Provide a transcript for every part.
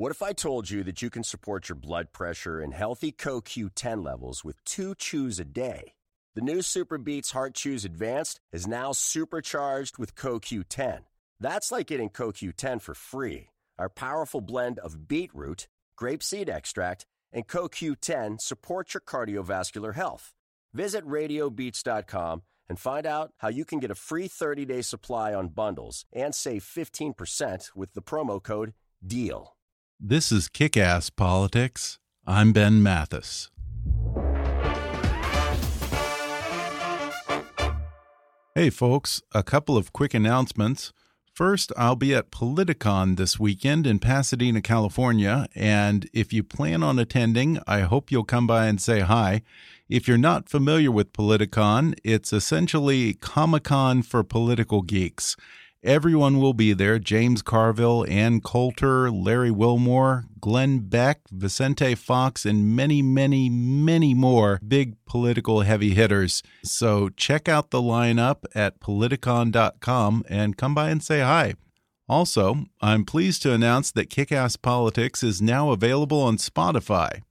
What if I told you that you can support your blood pressure and healthy CoQ10 levels with two chews a day? The new SuperBeets Heart Chews Advanced is now supercharged with CoQ10. That's like getting CoQ10 for free. Our powerful blend of beetroot, grapeseed extract, and CoQ10 supports your cardiovascular health. Visit radiobeats.com and find out how you can get a free 30 day supply on bundles and save 15% with the promo code DEAL. This is Kick Ass Politics. I'm Ben Mathis. Hey, folks, a couple of quick announcements. First, I'll be at Politicon this weekend in Pasadena, California, and if you plan on attending, I hope you'll come by and say hi. If you're not familiar with Politicon, it's essentially Comic Con for political geeks. Everyone will be there James Carville, Ann Coulter, Larry Wilmore, Glenn Beck, Vicente Fox, and many, many, many more big political heavy hitters. So check out the lineup at politicon.com and come by and say hi. Also, I'm pleased to announce that Kickass Politics is now available on Spotify.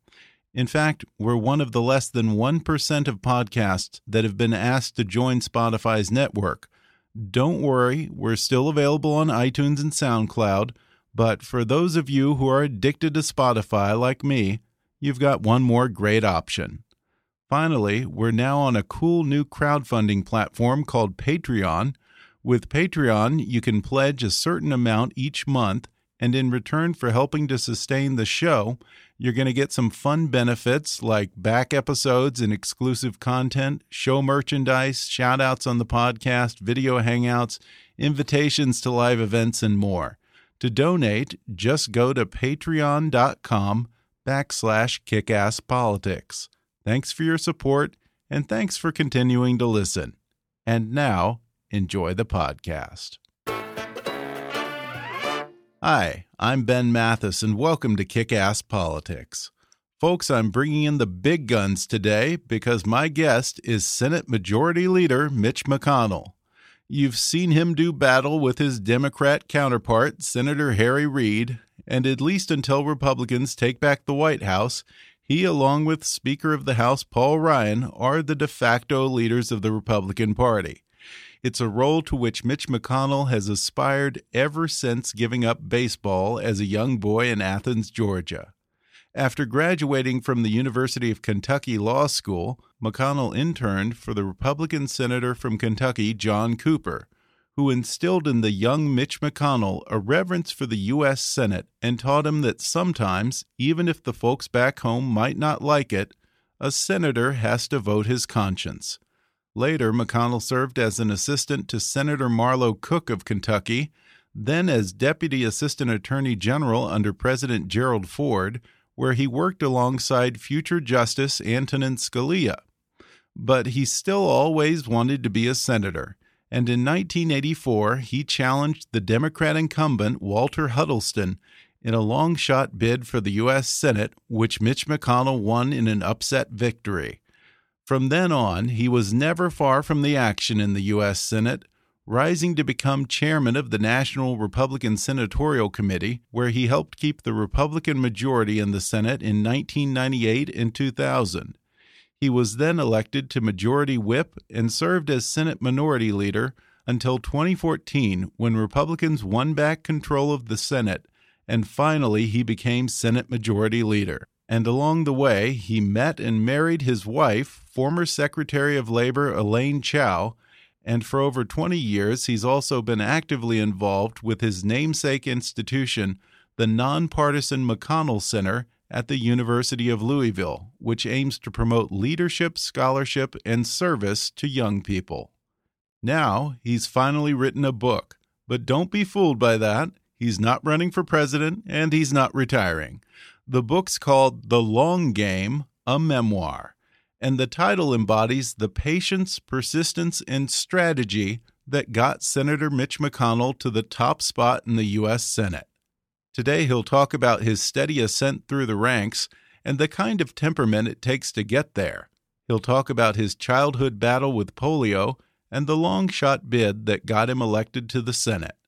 In fact, we're one of the less than 1% of podcasts that have been asked to join Spotify's network. Don't worry, we're still available on iTunes and SoundCloud, but for those of you who are addicted to Spotify like me, you've got one more great option. Finally, we're now on a cool new crowdfunding platform called Patreon. With Patreon, you can pledge a certain amount each month, and in return for helping to sustain the show, you're going to get some fun benefits like back episodes and exclusive content, show merchandise, shout outs on the podcast, video hangouts, invitations to live events, and more. To donate, just go to patreon.com backslash kickasspolitics. Thanks for your support, and thanks for continuing to listen. And now, enjoy the podcast. Hi, I'm Ben Mathis, and welcome to Kick Ass Politics. Folks, I'm bringing in the big guns today because my guest is Senate Majority Leader Mitch McConnell. You've seen him do battle with his Democrat counterpart, Senator Harry Reid, and at least until Republicans take back the White House, he, along with Speaker of the House Paul Ryan, are the de facto leaders of the Republican Party. It's a role to which Mitch McConnell has aspired ever since giving up baseball as a young boy in Athens, Georgia. After graduating from the University of Kentucky Law School, McConnell interned for the Republican Senator from Kentucky, John Cooper, who instilled in the young Mitch McConnell a reverence for the U.S. Senate and taught him that sometimes, even if the folks back home might not like it, a senator has to vote his conscience. Later, McConnell served as an assistant to Senator Marlow Cook of Kentucky, then as Deputy Assistant Attorney General under President Gerald Ford, where he worked alongside future Justice Antonin Scalia. But he still always wanted to be a senator, and in 1984 he challenged the Democrat incumbent Walter Huddleston in a long shot bid for the U.S. Senate, which Mitch McConnell won in an upset victory. From then on, he was never far from the action in the U.S. Senate, rising to become chairman of the National Republican Senatorial Committee, where he helped keep the Republican majority in the Senate in 1998 and 2000. He was then elected to Majority Whip and served as Senate Minority Leader until 2014 when Republicans won back control of the Senate, and finally he became Senate Majority Leader and along the way, he met and married his wife, former Secretary of Labor Elaine Chao, and for over 20 years, he's also been actively involved with his namesake institution, the nonpartisan McConnell Center at the University of Louisville, which aims to promote leadership, scholarship, and service to young people. Now, he's finally written a book, But don't be fooled by that. He's not running for president and he's not retiring. The book's called The Long Game, a memoir, and the title embodies the patience, persistence, and strategy that got Senator Mitch McConnell to the top spot in the U.S. Senate. Today, he'll talk about his steady ascent through the ranks and the kind of temperament it takes to get there. He'll talk about his childhood battle with polio and the long shot bid that got him elected to the Senate.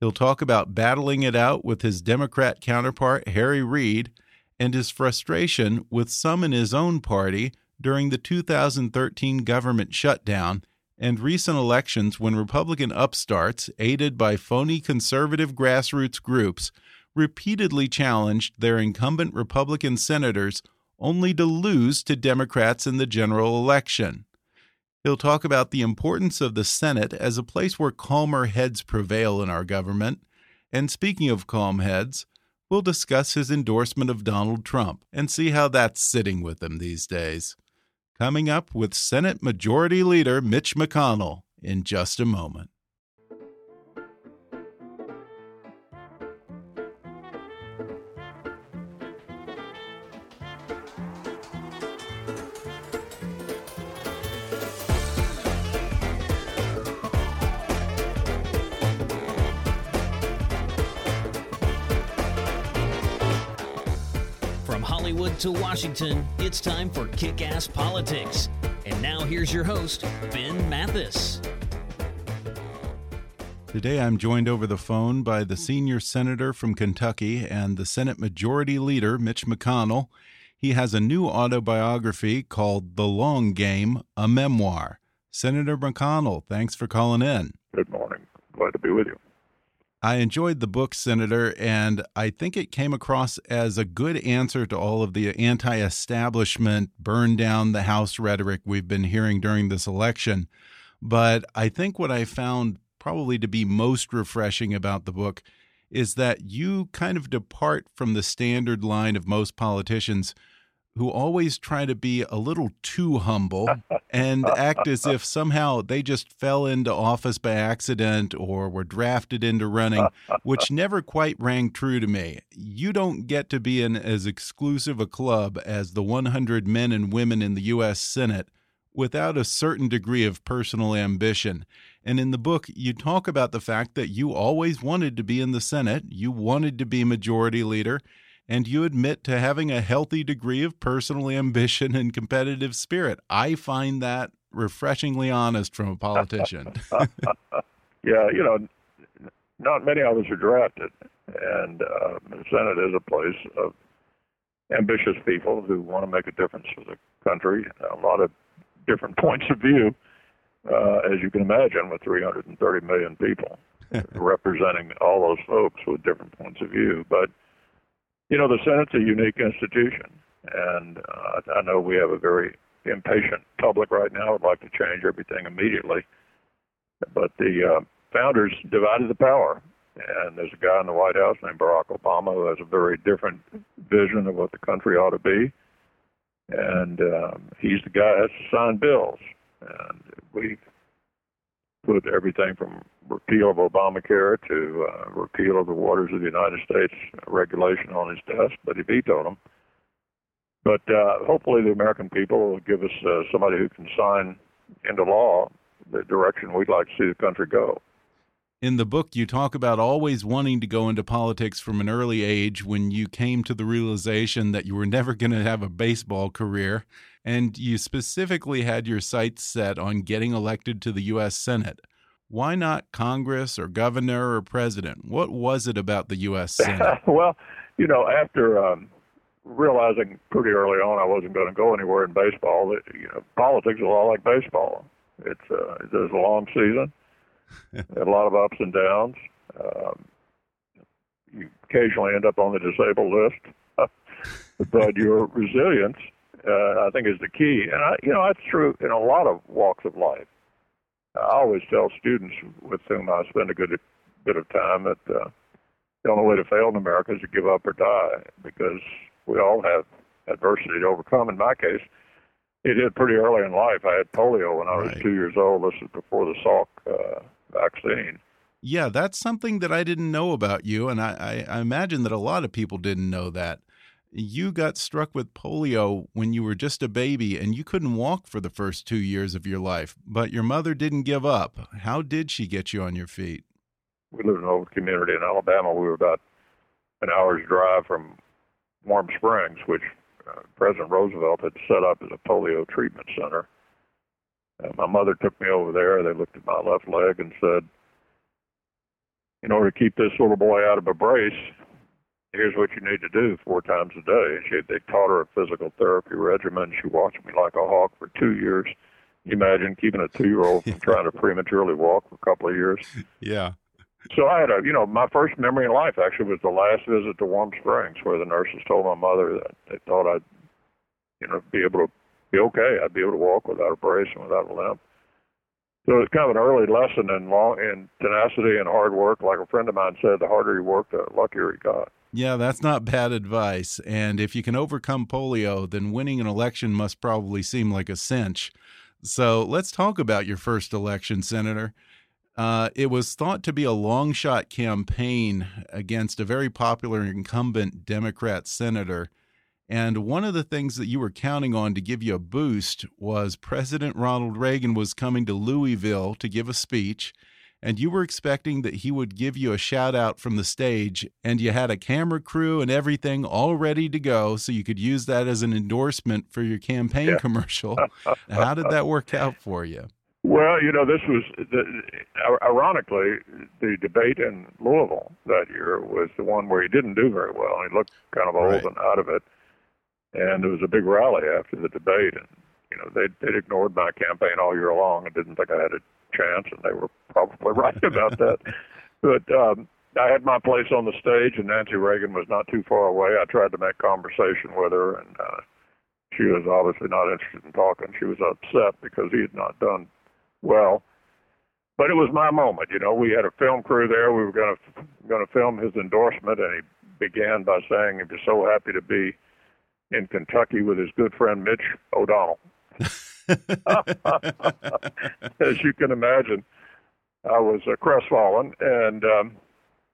He'll talk about battling it out with his Democrat counterpart, Harry Reid, and his frustration with some in his own party during the 2013 government shutdown and recent elections when Republican upstarts, aided by phony conservative grassroots groups, repeatedly challenged their incumbent Republican senators only to lose to Democrats in the general election. He'll talk about the importance of the Senate as a place where calmer heads prevail in our government. And speaking of calm heads, we'll discuss his endorsement of Donald Trump and see how that's sitting with him these days. Coming up with Senate Majority Leader Mitch McConnell in just a moment. Hollywood to Washington, it's time for Kick Ass Politics. And now here's your host, Ben Mathis. Today I'm joined over the phone by the senior senator from Kentucky and the Senate Majority Leader, Mitch McConnell. He has a new autobiography called The Long Game, a memoir. Senator McConnell, thanks for calling in. Good morning. Glad to be with you. I enjoyed the book, Senator, and I think it came across as a good answer to all of the anti establishment, burn down the House rhetoric we've been hearing during this election. But I think what I found probably to be most refreshing about the book is that you kind of depart from the standard line of most politicians who always try to be a little too humble and act as if somehow they just fell into office by accident or were drafted into running, which never quite rang true to me. You don't get to be in as exclusive a club as the 100 men and women in the U.S. Senate without a certain degree of personal ambition. And in the book, you talk about the fact that you always wanted to be in the Senate, you wanted to be majority leader and you admit to having a healthy degree of personal ambition and competitive spirit. I find that refreshingly honest from a politician. yeah, you know, not many of us are drafted, and uh, the Senate is a place of ambitious people who want to make a difference for the country. A lot of different points of view, uh, as you can imagine, with 330 million people representing all those folks with different points of view. But you know, the Senate's a unique institution, and uh, I know we have a very impatient public right now. Would like to change everything immediately, but the uh, founders divided the power, and there's a guy in the White House named Barack Obama who has a very different vision of what the country ought to be, and um, he's the guy that has to sign bills, and we put everything from repeal of Obamacare to uh, repeal of the Waters of the United States regulation on his desk, but he vetoed them. But uh, hopefully, the American people will give us uh, somebody who can sign into law the direction we'd like to see the country go. In the book, you talk about always wanting to go into politics from an early age when you came to the realization that you were never going to have a baseball career. And you specifically had your sights set on getting elected to the U.S. Senate. Why not Congress or governor or president? What was it about the U.S. Senate? well, you know, after um, realizing pretty early on I wasn't going to go anywhere in baseball, that you know, politics is a lot like baseball. It's uh, there's a long season a lot of ups and downs. Um, you occasionally end up on the disabled list, but your resilience, uh, I think, is the key. And I, you know, that's true in a lot of walks of life. I always tell students with whom I spend a good bit of time that uh, the only way to fail in America is to give up or die, because we all have adversity to overcome. In my case, it did pretty early in life. I had polio when I was right. two years old. This is before the Salk uh, vaccine. Yeah, that's something that I didn't know about you, and I, I, I imagine that a lot of people didn't know that. You got struck with polio when you were just a baby, and you couldn't walk for the first two years of your life. But your mother didn't give up. How did she get you on your feet? We lived in an old community in Alabama. We were about an hour's drive from Warm Springs, which uh, President Roosevelt had set up as a polio treatment center. Uh, my mother took me over there. They looked at my left leg and said, in order to keep this little boy out of a brace, here's what you need to do four times a day. And She, they taught her a physical therapy regimen. She watched me like a hawk for two years. You imagine keeping a two-year-old from trying to prematurely walk for a couple of years. Yeah. So I had a, you know, my first memory in life actually was the last visit to Warm Springs, where the nurses told my mother that they thought I'd, you know, be able to be okay. I'd be able to walk without a brace and without a limp. So it's kind of an early lesson in long in tenacity and hard work. Like a friend of mine said, the harder you work, the luckier you got. Yeah, that's not bad advice. And if you can overcome polio, then winning an election must probably seem like a cinch. So let's talk about your first election, Senator. Uh, it was thought to be a long shot campaign against a very popular incumbent Democrat senator. And one of the things that you were counting on to give you a boost was President Ronald Reagan was coming to Louisville to give a speech. And you were expecting that he would give you a shout out from the stage, and you had a camera crew and everything all ready to go, so you could use that as an endorsement for your campaign yeah. commercial. How did that work out for you? Well, you know, this was the, ironically the debate in Louisville that year was the one where he didn't do very well. He looked kind of old right. and out of it and there was a big rally after the debate, and you know they they'd ignored my campaign all year long and didn't think I had a chance, and they were probably right about that. But um, I had my place on the stage, and Nancy Reagan was not too far away. I tried to make conversation with her, and uh, she was obviously not interested in talking. She was upset because he had not done well. But it was my moment, you know. We had a film crew there. We were going to going to film his endorsement, and he began by saying, "If you're so happy to be." In Kentucky with his good friend Mitch O'Donnell. As you can imagine, I was uh, crestfallen, and um,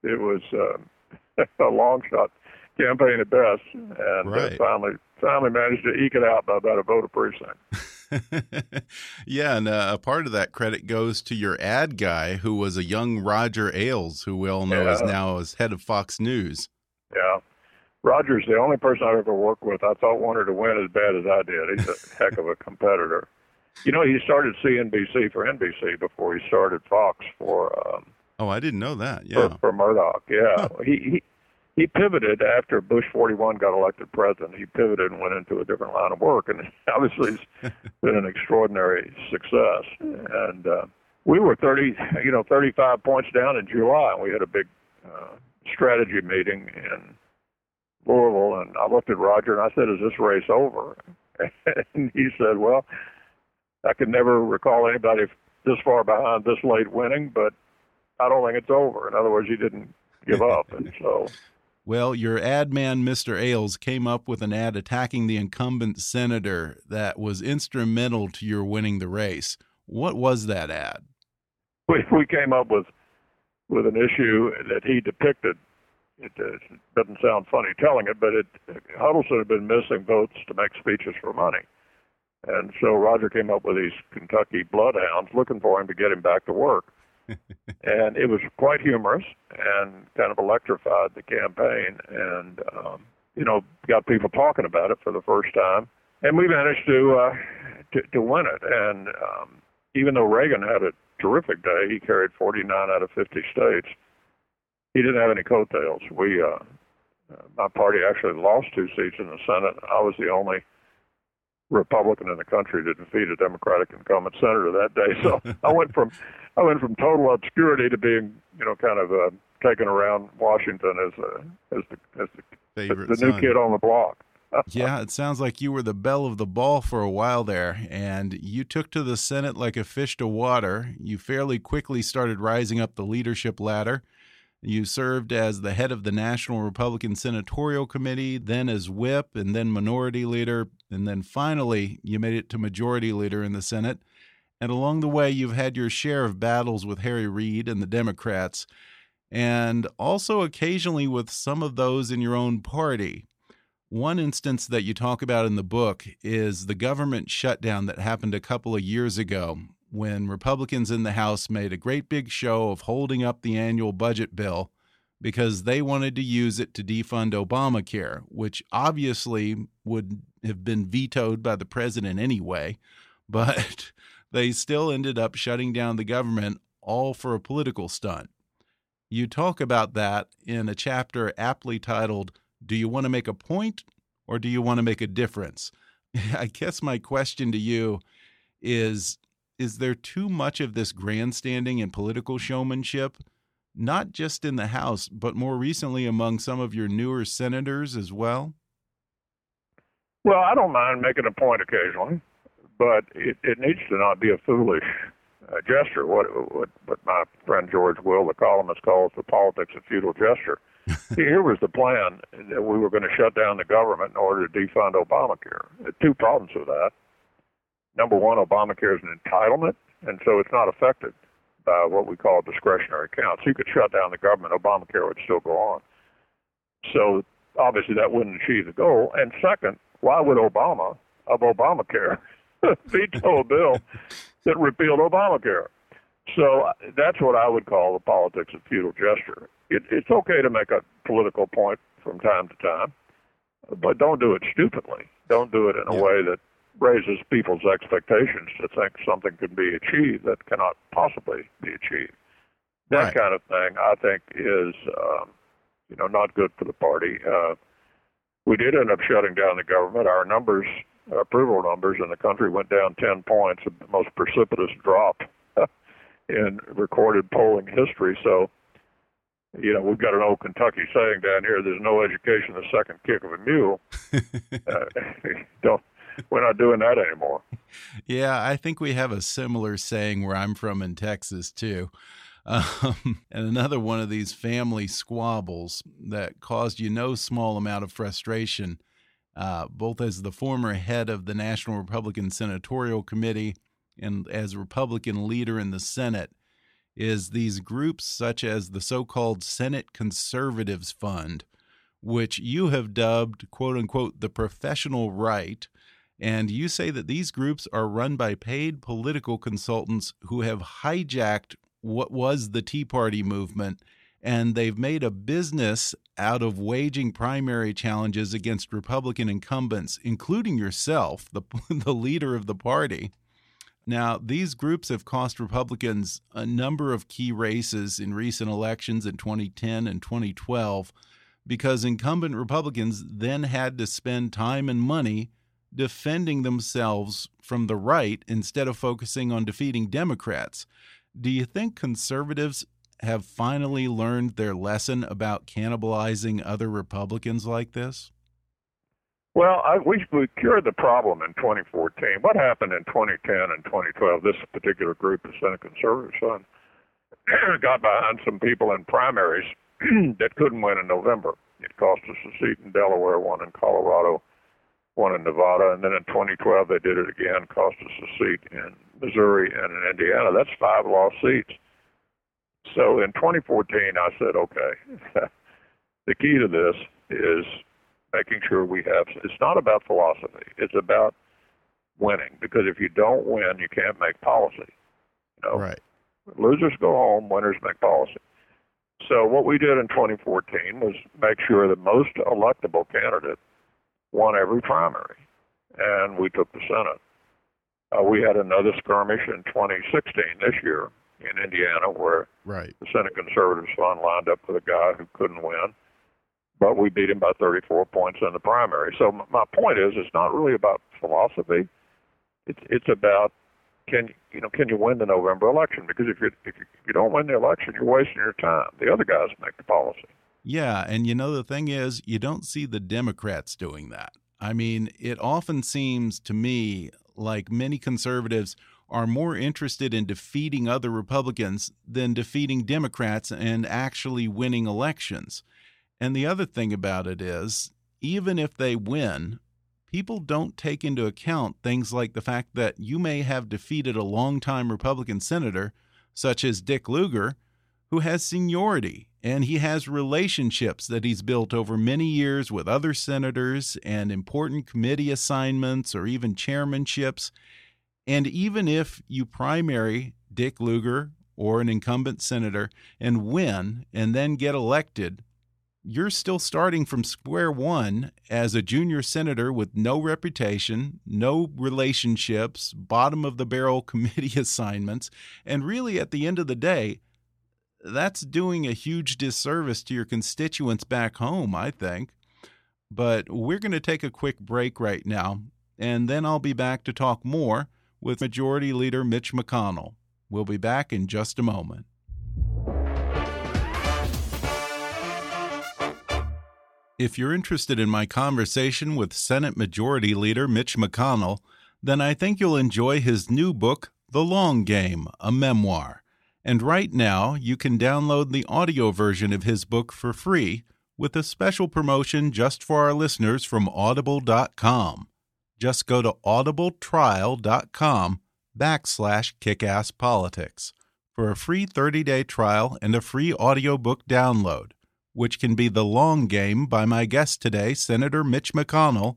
it was uh, a long shot campaign at best, and right. uh, finally finally managed to eke it out by about a vote of precinct. yeah, and uh, a part of that credit goes to your ad guy, who was a young Roger Ailes, who we all know yeah. is now as head of Fox News. Yeah, Roger's the only person I've ever worked with. I thought wanted to win as bad as I did. He's a heck of a competitor. You know, he started CNBC for NBC before he started Fox for. Um, oh, I didn't know that. Yeah, for, for Murdoch. Yeah, huh. he, he he pivoted after Bush 41 got elected president. He pivoted and went into a different line of work, and obviously it's been an extraordinary success. And uh, we were 30, you know, 35 points down in July, and we had a big uh, strategy meeting in Louisville, and I looked at Roger and I said, "Is this race over?" and he said, "Well, I could never recall anybody this far behind this late winning, but I don't think it's over." In other words, he didn't give up, and so. Well, your ad man, Mr. Ailes, came up with an ad attacking the incumbent senator that was instrumental to your winning the race. What was that ad? We, we came up with with an issue that he depicted it, uh, doesn't sound funny telling it, but it Huddleston had been missing votes to make speeches for money. And so Roger came up with these Kentucky bloodhounds looking for him to get him back to work. and it was quite humorous and kind of electrified the campaign and um, you know got people talking about it for the first time and we managed to uh, to, to win it and um, even though Reagan had a terrific day he carried 49 out of 50 states he didn't have any coattails. We, uh, uh, my party actually lost two seats in the Senate. I was the only Republican in the country to defeat a Democratic incumbent senator that day. So I went from, I went from total obscurity to being, you know, kind of uh, taken around Washington as a, as the, as the, the, the new kid on the block. yeah, it sounds like you were the belle of the ball for a while there, and you took to the Senate like a fish to water. You fairly quickly started rising up the leadership ladder. You served as the head of the National Republican Senatorial Committee, then as whip, and then minority leader, and then finally you made it to majority leader in the Senate. And along the way, you've had your share of battles with Harry Reid and the Democrats, and also occasionally with some of those in your own party. One instance that you talk about in the book is the government shutdown that happened a couple of years ago when Republicans in the House made a great big show of holding up the annual budget bill because they wanted to use it to defund Obamacare, which obviously would have been vetoed by the president anyway. But they still ended up shutting down the government, all for a political stunt. You talk about that in a chapter aptly titled, Do You Want to Make a Point or Do You Want to Make a Difference? I guess my question to you is Is there too much of this grandstanding and political showmanship, not just in the House, but more recently among some of your newer senators as well? Well, I don't mind making a point occasionally but it, it needs to not be a foolish uh, gesture. What, what what my friend George Will, the columnist, calls the politics of futile gesture. Here was the plan that we were going to shut down the government in order to defund Obamacare. Two problems with that. Number one, Obamacare is an entitlement, and so it's not affected by what we call discretionary accounts. You could shut down the government, Obamacare would still go on. So obviously that wouldn't achieve the goal. And second, why would Obama of Obamacare veto a bill that repealed Obamacare. So that's what I would call the politics of futile gesture. It, it's okay to make a political point from time to time, but don't do it stupidly. Don't do it in a way that raises people's expectations to think something can be achieved that cannot possibly be achieved. That right. kind of thing, I think, is um, you know not good for the party. Uh, we did end up shutting down the government. Our numbers approval numbers in the country went down 10 points, the most precipitous drop in recorded polling history. So, you know, we've got an old Kentucky saying down here: "There's no education the second kick of a mule." uh, don't. We're not doing that anymore. Yeah, I think we have a similar saying where I'm from in Texas too. Um, and another one of these family squabbles that caused you no small amount of frustration uh, both as the former head of the National Republican Senatorial Committee and as Republican leader in the Senate, is these groups such as the so called Senate Conservatives Fund, which you have dubbed, quote unquote, the professional right. And you say that these groups are run by paid political consultants who have hijacked what was the Tea Party movement and they've made a business out of waging primary challenges against Republican incumbents, including yourself, the, the leader of the party. Now, these groups have cost Republicans a number of key races in recent elections in 2010 and 2012 because incumbent Republicans then had to spend time and money defending themselves from the right instead of focusing on defeating Democrats. Do you think conservatives have finally learned their lesson about cannibalizing other Republicans like this? Well, I, we cured the problem in 2014. What happened in 2010 and 2012? This particular group, the Senate Conservative got behind some people in primaries that couldn't win in November. It cost us a seat in Delaware, one in Colorado, one in Nevada, and then in 2012 they did it again, cost us a seat in Missouri and in Indiana. That's five lost seats. So in 2014, I said, okay, the key to this is making sure we have. It's not about philosophy. It's about winning because if you don't win, you can't make policy. You know? Right. Losers go home. Winners make policy. So what we did in 2014 was make sure that most electable candidate won every primary, and we took the Senate. Uh, we had another skirmish in 2016 this year in Indiana where right. the Senate Conservatives Fund lined up with a guy who couldn't win, but we beat him by 34 points in the primary. So my point is, it's not really about philosophy. It's it's about can you you know can you win the November election? Because if you if you, if you don't win the election, you're wasting your time. The other guys make the policy. Yeah, and you know the thing is, you don't see the Democrats doing that. I mean, it often seems to me like many conservatives are more interested in defeating other Republicans than defeating Democrats and actually winning elections. And the other thing about it is, even if they win, people don't take into account things like the fact that you may have defeated a longtime Republican senator, such as Dick Lugar, who has seniority and he has relationships that he's built over many years with other senators and important committee assignments or even chairmanships. And even if you primary Dick Lugar or an incumbent senator and win and then get elected, you're still starting from square one as a junior senator with no reputation, no relationships, bottom of the barrel committee assignments. And really, at the end of the day, that's doing a huge disservice to your constituents back home, I think. But we're going to take a quick break right now, and then I'll be back to talk more with Majority Leader Mitch McConnell. We'll be back in just a moment. If you're interested in my conversation with Senate Majority Leader Mitch McConnell, then I think you'll enjoy his new book, The Long Game, a memoir. And right now, you can download the audio version of his book for free with a special promotion just for our listeners from audible.com. Just go to audibletrial.com backslash kickasspolitics for a free 30-day trial and a free audiobook download, which can be The Long Game by my guest today, Senator Mitch McConnell,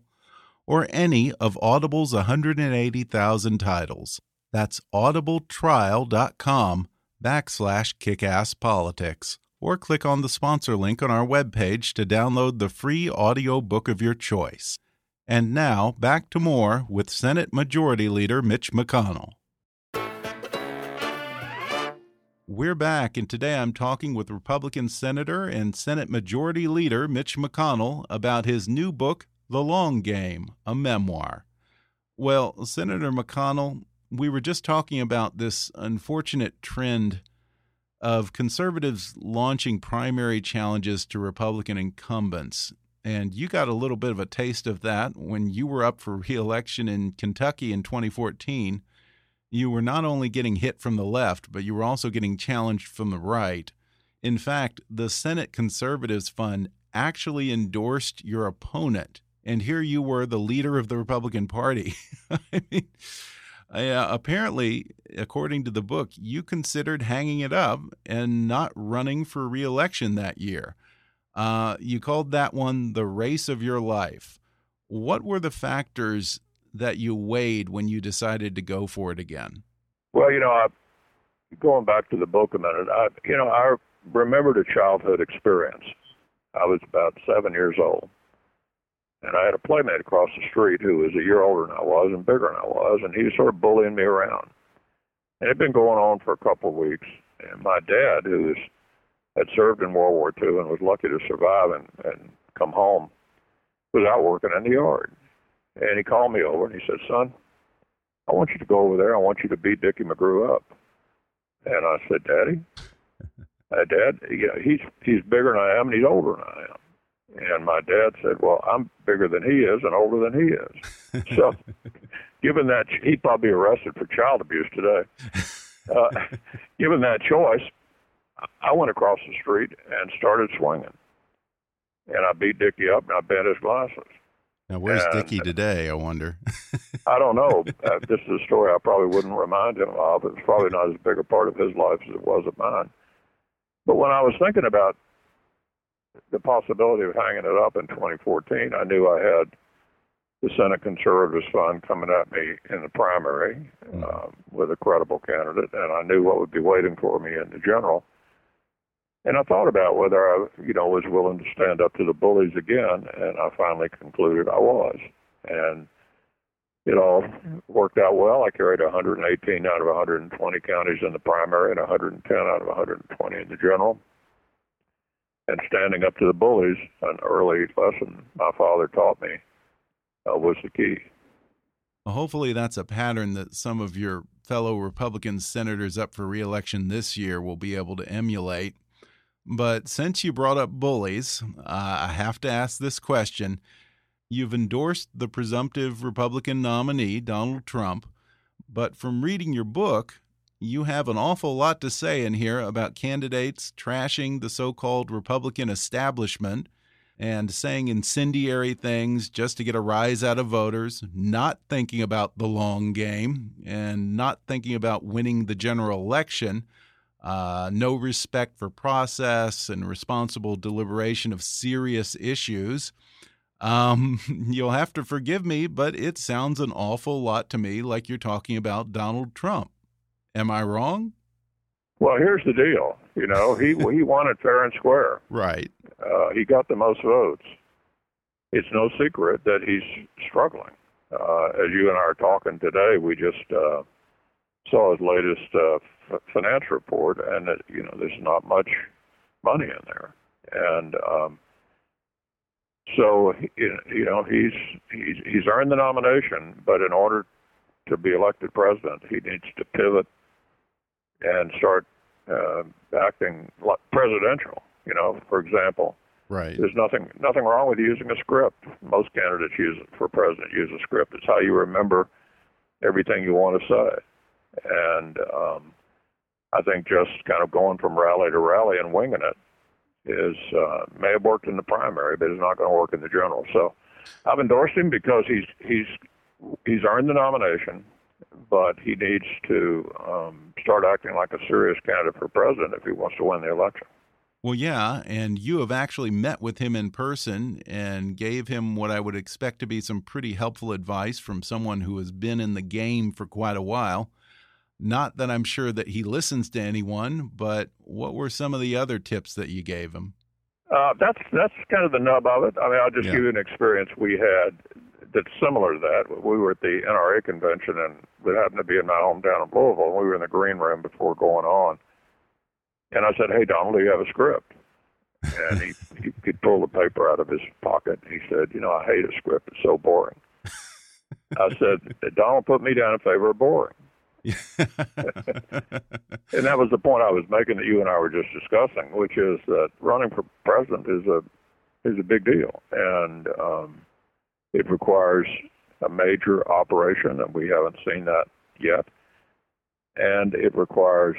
or any of Audible's 180,000 titles. That's audibletrial.com backslash kickasspolitics or click on the sponsor link on our webpage to download the free audio book of your choice. And now, back to more with Senate Majority Leader Mitch McConnell. We're back, and today I'm talking with Republican Senator and Senate Majority Leader Mitch McConnell about his new book, The Long Game, a memoir. Well, Senator McConnell, we were just talking about this unfortunate trend of conservatives launching primary challenges to Republican incumbents. And you got a little bit of a taste of that when you were up for reelection in Kentucky in 2014. You were not only getting hit from the left, but you were also getting challenged from the right. In fact, the Senate Conservatives Fund actually endorsed your opponent. And here you were, the leader of the Republican Party. I mean, uh, apparently, according to the book, you considered hanging it up and not running for reelection that year. Uh, you called that one the race of your life. What were the factors that you weighed when you decided to go for it again? Well, you know, I, going back to the book a minute, I, you know, I remembered a childhood experience. I was about seven years old and I had a playmate across the street who was a year older than I was and bigger than I was, and he was sort of bullying me around. And it had been going on for a couple of weeks. And my dad, who was, had served in World War II and was lucky to survive and, and come home, was out working in the yard. And he called me over and he said, Son, I want you to go over there. I want you to beat Dickie McGrew up. And I said, Daddy, uh, Dad, you know, he's he's bigger than I am and he's older than I am. And my dad said, "Well, I'm bigger than he is and older than he is." so, given that he'd probably be arrested for child abuse today. Uh, given that choice, I went across the street and started swinging, and I beat Dickie up and I bent his glasses. Now, where's and, Dickie today? I wonder. I don't know. Uh, this is a story I probably wouldn't remind him of. It's probably not as big a part of his life as it was of mine. But when I was thinking about the possibility of hanging it up in 2014, I knew I had the Senate Conservatives Fund coming at me in the primary mm. um, with a credible candidate, and I knew what would be waiting for me in the general. And I thought about whether I, you know, was willing to stand up to the bullies again, and I finally concluded I was. And it all worked out well. I carried 118 out of 120 counties in the primary and 110 out of 120 in the general and standing up to the bullies, an early lesson my father taught me, uh, was the key. Well, hopefully, that's a pattern that some of your fellow Republican senators up for reelection this year will be able to emulate. But since you brought up bullies, uh, I have to ask this question. You've endorsed the presumptive Republican nominee, Donald Trump, but from reading your book, you have an awful lot to say in here about candidates trashing the so called Republican establishment, and saying incendiary things just to get a rise out of voters, not thinking about the long game and not thinking about winning the general election. Uh, no respect for process and responsible deliberation of serious issues. Um, you'll have to forgive me, but it sounds an awful lot to me like you're talking about Donald Trump. Am I wrong? Well, here's the deal. You know, he he it fair and square. Right. Uh, he got the most votes. It's no secret that he's struggling. Uh, as you and I are talking today, we just uh, saw his latest uh, f- finance report, and it, you know, there's not much money in there, and um, so you know he's he's he's earned the nomination, but in order to be elected president, he needs to pivot and start uh, acting presidential. You know, for example, right. There's nothing nothing wrong with using a script. Most candidates use it for president use a script. It's how you remember everything you want to say, and um, I think just kind of going from rally to rally and winging it is uh, may have worked in the primary, but it's not going to work in the general. So I've endorsed him because he's he's he's earned the nomination but he needs to um, start acting like a serious candidate for president if he wants to win the election. Well, yeah, and you have actually met with him in person and gave him what I would expect to be some pretty helpful advice from someone who has been in the game for quite a while. Not that I'm sure that he listens to anyone, but what were some of the other tips that you gave him? Uh, that's that's kind of the nub of it. I mean, I'll just yeah. give you an experience we had that's similar to that. We were at the NRA convention, and it happened to be in my hometown of Louisville. And we were in the green room before going on, and I said, "Hey, Donald, do you have a script?" And he he, he pulled the paper out of his pocket. And he said, "You know, I hate a script. It's so boring." I said, "Donald, put me down in favor of boring." and that was the point I was making that you and I were just discussing, which is that running for president is a is a big deal, and um, it requires a major operation, and we haven't seen that yet. And it requires,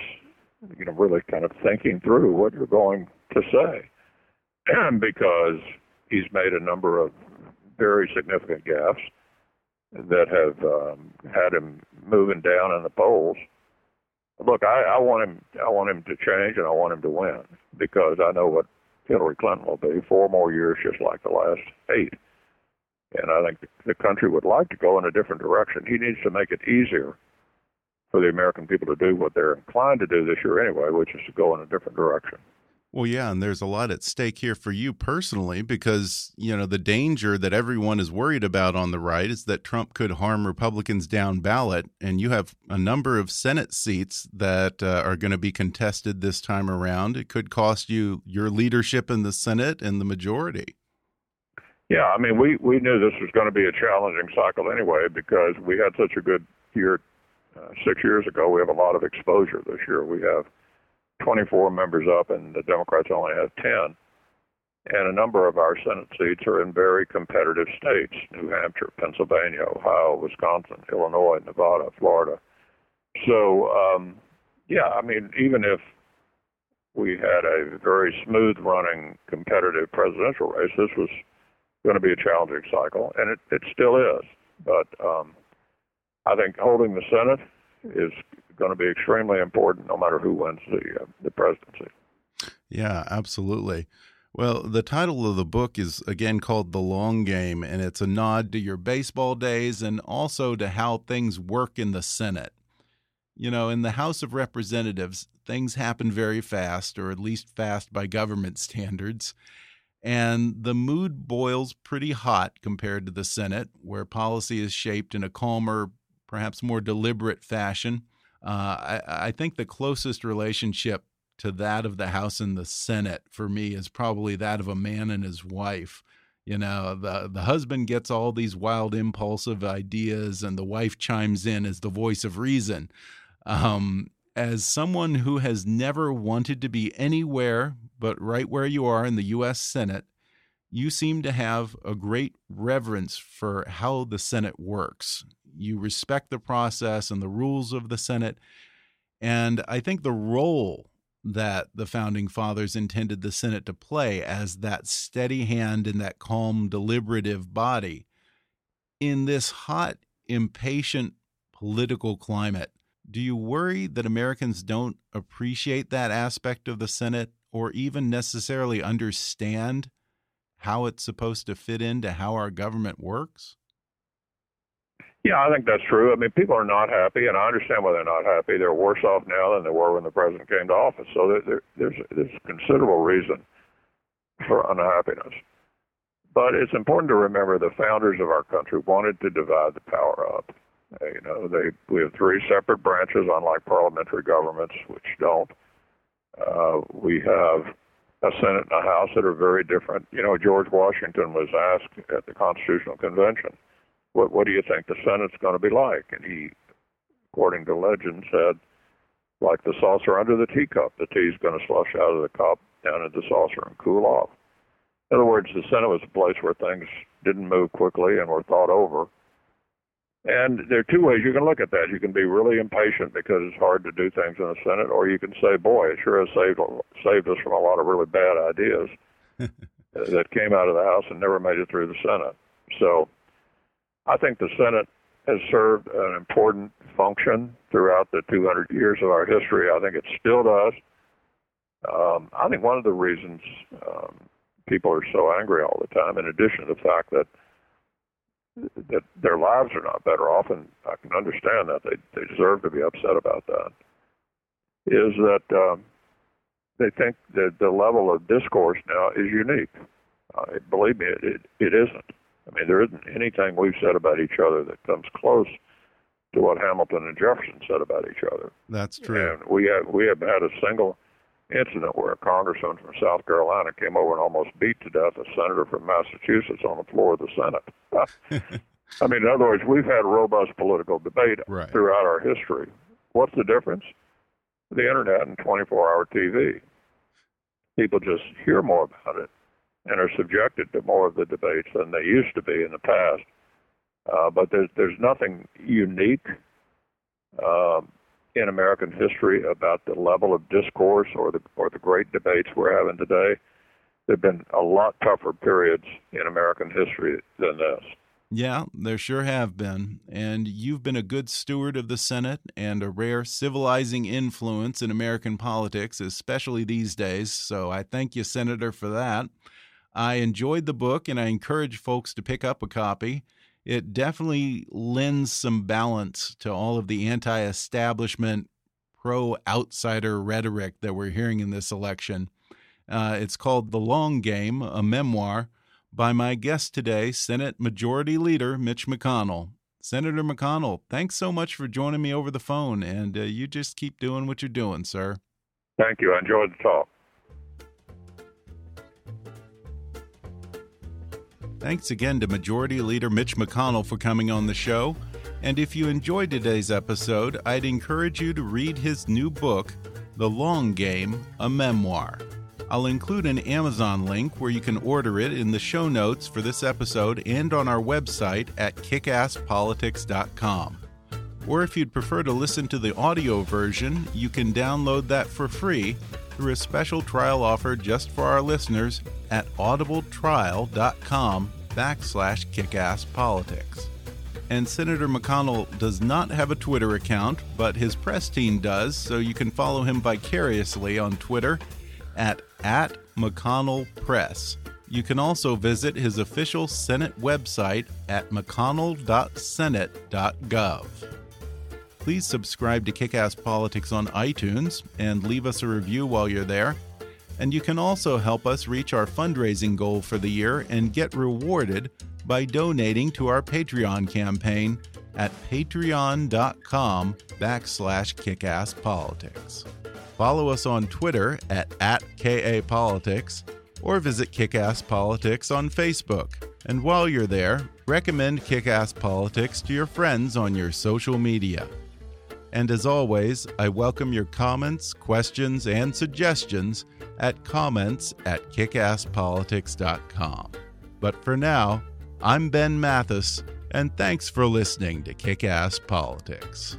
you know, really kind of thinking through what you're going to say, because he's made a number of very significant gaffes that have um, had him moving down in the polls. Look, I, I want him. I want him to change, and I want him to win because I know what Hillary Clinton will be. Four more years, just like the last eight and I think the country would like to go in a different direction. He needs to make it easier for the American people to do what they're inclined to do this year anyway, which is to go in a different direction. Well, yeah, and there's a lot at stake here for you personally because, you know, the danger that everyone is worried about on the right is that Trump could harm Republicans down ballot. And you have a number of Senate seats that uh, are going to be contested this time around. It could cost you your leadership in the Senate and the majority. Yeah, I mean, we we knew this was going to be a challenging cycle anyway because we had such a good year uh, six years ago. We have a lot of exposure this year. We have 24 members up, and the Democrats only have 10. And a number of our Senate seats are in very competitive states: New Hampshire, Pennsylvania, Ohio, Wisconsin, Illinois, Nevada, Florida. So, um, yeah, I mean, even if we had a very smooth running competitive presidential race, this was going to be a challenging cycle, and it, it still is. But um, I think holding the Senate is going to be extremely important, no matter who wins the uh, the presidency. Yeah, absolutely. Well, the title of the book is again called The Long Game, and it's a nod to your baseball days and also to how things work in the Senate. You know, in the House of Representatives, things happen very fast, or at least fast by government standards. And the mood boils pretty hot compared to the Senate, where policy is shaped in a calmer, perhaps more deliberate fashion. Uh, I, I, think the closest relationship to that of the House and the Senate for me is probably that of a man and his wife. You know, the the husband gets all these wild, impulsive ideas, and the wife chimes in as the voice of reason. Um, as someone who has never wanted to be anywhere but right where you are in the U.S. Senate, you seem to have a great reverence for how the Senate works. You respect the process and the rules of the Senate. And I think the role that the founding fathers intended the Senate to play as that steady hand and that calm, deliberative body. In this hot, impatient political climate, do you worry that Americans don't appreciate that aspect of the Senate or even necessarily understand how it's supposed to fit into how our government works? Yeah, I think that's true. I mean, people are not happy, and I understand why they're not happy. They're worse off now than they were when the president came to office. So there, there, there's there's considerable reason for unhappiness. But it's important to remember the founders of our country wanted to divide the power up. You know, they we have three separate branches, unlike parliamentary governments, which don't. Uh, we have a Senate and a House that are very different. You know, George Washington was asked at the Constitutional Convention, "What what do you think the Senate's going to be like?" And he, according to legend, said, "Like the saucer under the teacup. The tea's going to slush out of the cup down into the saucer and cool off." In other words, the Senate was a place where things didn't move quickly and were thought over and there are two ways you can look at that. You can be really impatient because it's hard to do things in the Senate, or you can say, "Boy, it sure has saved saved us from a lot of really bad ideas that came out of the House and never made it through the Senate." So, I think the Senate has served an important function throughout the 200 years of our history. I think it still does. Um, I think one of the reasons um, people are so angry all the time, in addition to the fact that that their lives are not better off, and I can understand that they they deserve to be upset about that. Is that um, they think that the level of discourse now is unique. Uh, believe me, it, it it isn't. I mean, there isn't anything we've said about each other that comes close to what Hamilton and Jefferson said about each other. That's true. And we have we have had a single incident where a congressman from South Carolina came over and almost beat to death a senator from Massachusetts on the floor of the Senate. I mean, in other words, we've had robust political debate right. throughout our history. What's the difference? The internet and 24 hour TV. People just hear more about it and are subjected to more of the debates than they used to be in the past. Uh, but there's, there's nothing unique um, in American history about the level of discourse or the or the great debates we're having today. There've been a lot tougher periods in American history than this. Yeah, there sure have been. And you've been a good steward of the Senate and a rare civilizing influence in American politics, especially these days. So I thank you, Senator, for that. I enjoyed the book and I encourage folks to pick up a copy it definitely lends some balance to all of the anti establishment, pro outsider rhetoric that we're hearing in this election. Uh, it's called The Long Game, a memoir by my guest today, Senate Majority Leader Mitch McConnell. Senator McConnell, thanks so much for joining me over the phone, and uh, you just keep doing what you're doing, sir. Thank you. I enjoyed the talk. Thanks again to Majority Leader Mitch McConnell for coming on the show. And if you enjoyed today's episode, I'd encourage you to read his new book, The Long Game, a Memoir. I'll include an Amazon link where you can order it in the show notes for this episode and on our website at kickasspolitics.com. Or if you'd prefer to listen to the audio version, you can download that for free through a special trial offer just for our listeners at audibletrial.com backslash kickasspolitics. And Senator McConnell does not have a Twitter account, but his press team does, so you can follow him vicariously on Twitter at, at McConnell Press. You can also visit his official Senate website at mcconnell.senate.gov please subscribe to Kickass Politics on iTunes and leave us a review while you're there. And you can also help us reach our fundraising goal for the year and get rewarded by donating to our Patreon campaign at patreon.com backslash kickasspolitics. Follow us on Twitter at, at KAPolitics or visit Kickass Politics on Facebook. And while you're there, recommend Kickass Politics to your friends on your social media. And as always, I welcome your comments, questions, and suggestions at comments at kickasspolitics.com. But for now, I'm Ben Mathis, and thanks for listening to Kick Ass Politics.